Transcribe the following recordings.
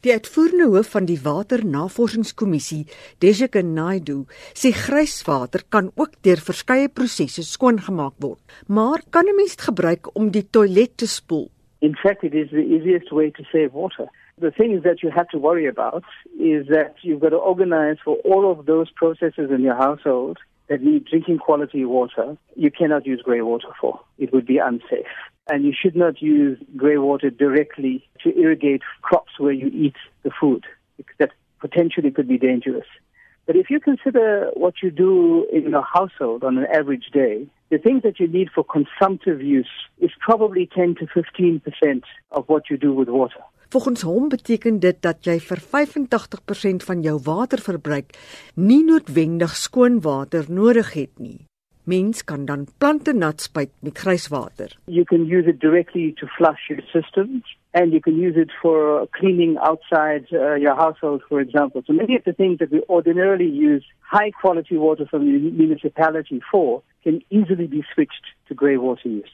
Die uitvoerende hoof van die Waternavorsingskommissie, Deshika Naidu, sê grijswater kan ook deur verskeie prosesse skoongemaak word, maar kan 'n mens dit gebruik om die toilet te spoel? In fact, it is the easiest way to save water. The thing is that you have to worry about is that you've got to organize for all of those processes in your household that need drinking quality water. You cannot use grey water for. It would be unsafe. And you should not use grey water directly to irrigate crops where you eat the food, because that potentially could be dangerous. But if you consider what you do in your household on an average day, the things that you need for consumptive use is probably 10 to 15% of what you do with water. Volgens hom beteken dit dat jy vir 85% van jou waterverbruik nie noodwendig skoon water nodig het nie. Mens kan dan plante nat spuit met grijswater. You can use it directly to flush your systems and you can use it for cleaning outside uh, your household for example. So many of the things that we ordinarily use high quality water from the municipality for can easily be switched to grey water use.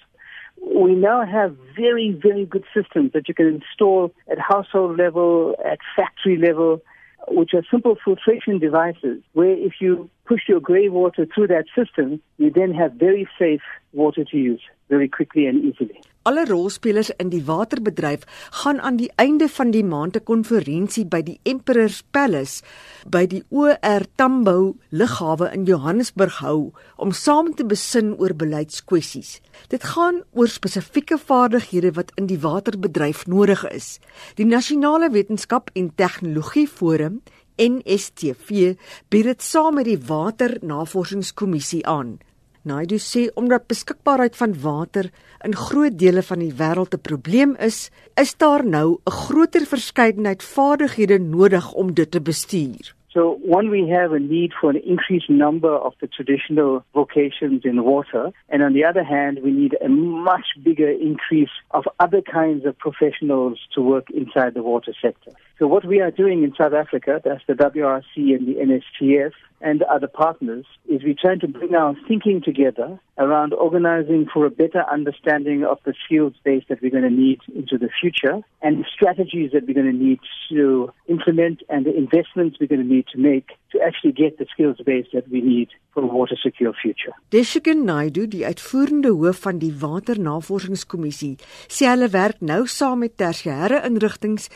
We now have very, very good systems that you can install at household level, at factory level, which are simple filtration devices where if you push your grey water through that system, you then have very safe water to use very quickly and easily. Alle rolspelers in die waterbedryf gaan aan die einde van die maand 'n konferensie by die Emperor's Palace by die OR Tambo lughawe in Johannesburg hou om saam te besin oor beleidskwessies. Dit gaan oor spesifieke vaardighede wat in die waterbedryf nodig is. Die Nasionale Wetenskap en Tegnologie Forum NSTV bied dit saam met die Waternavorsingskommissie aan. Naidu sê omdat beskikbaarheid van water in groot dele van die wêreld 'n probleem is, is daar nou 'n groter verskeidenheid vaardighede nodig om dit te bestuur. So one we have a need for an increased number of the traditional vocations in water and on the other hand we need a much bigger increase of other kinds of professionals to work inside the water sector. So what we are doing in South Africa, that's the WRC and the NSTF and other partners, is we're trying to bring our thinking together around organizing for a better understanding of the skills base that we're going to need into the future and strategies that we're going to need to implement and the investments we're going to need to make to actually get the skills base that we need for a water secure future. Deshikin Naidu, die uitvoerende hoof van die Waternavorsingskommissie, sê hulle werk nou saam met tersiêre instellings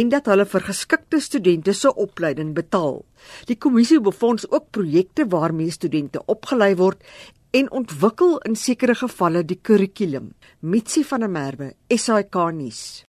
en dat hulle vir geskikte studente se opleiding betaal. Die kommissie befonds ook projekte waarmee studente opgelei word en ontwikkel in sekere gevalle die kurrikulum. Mitsi van der Merwe, SAK nuus.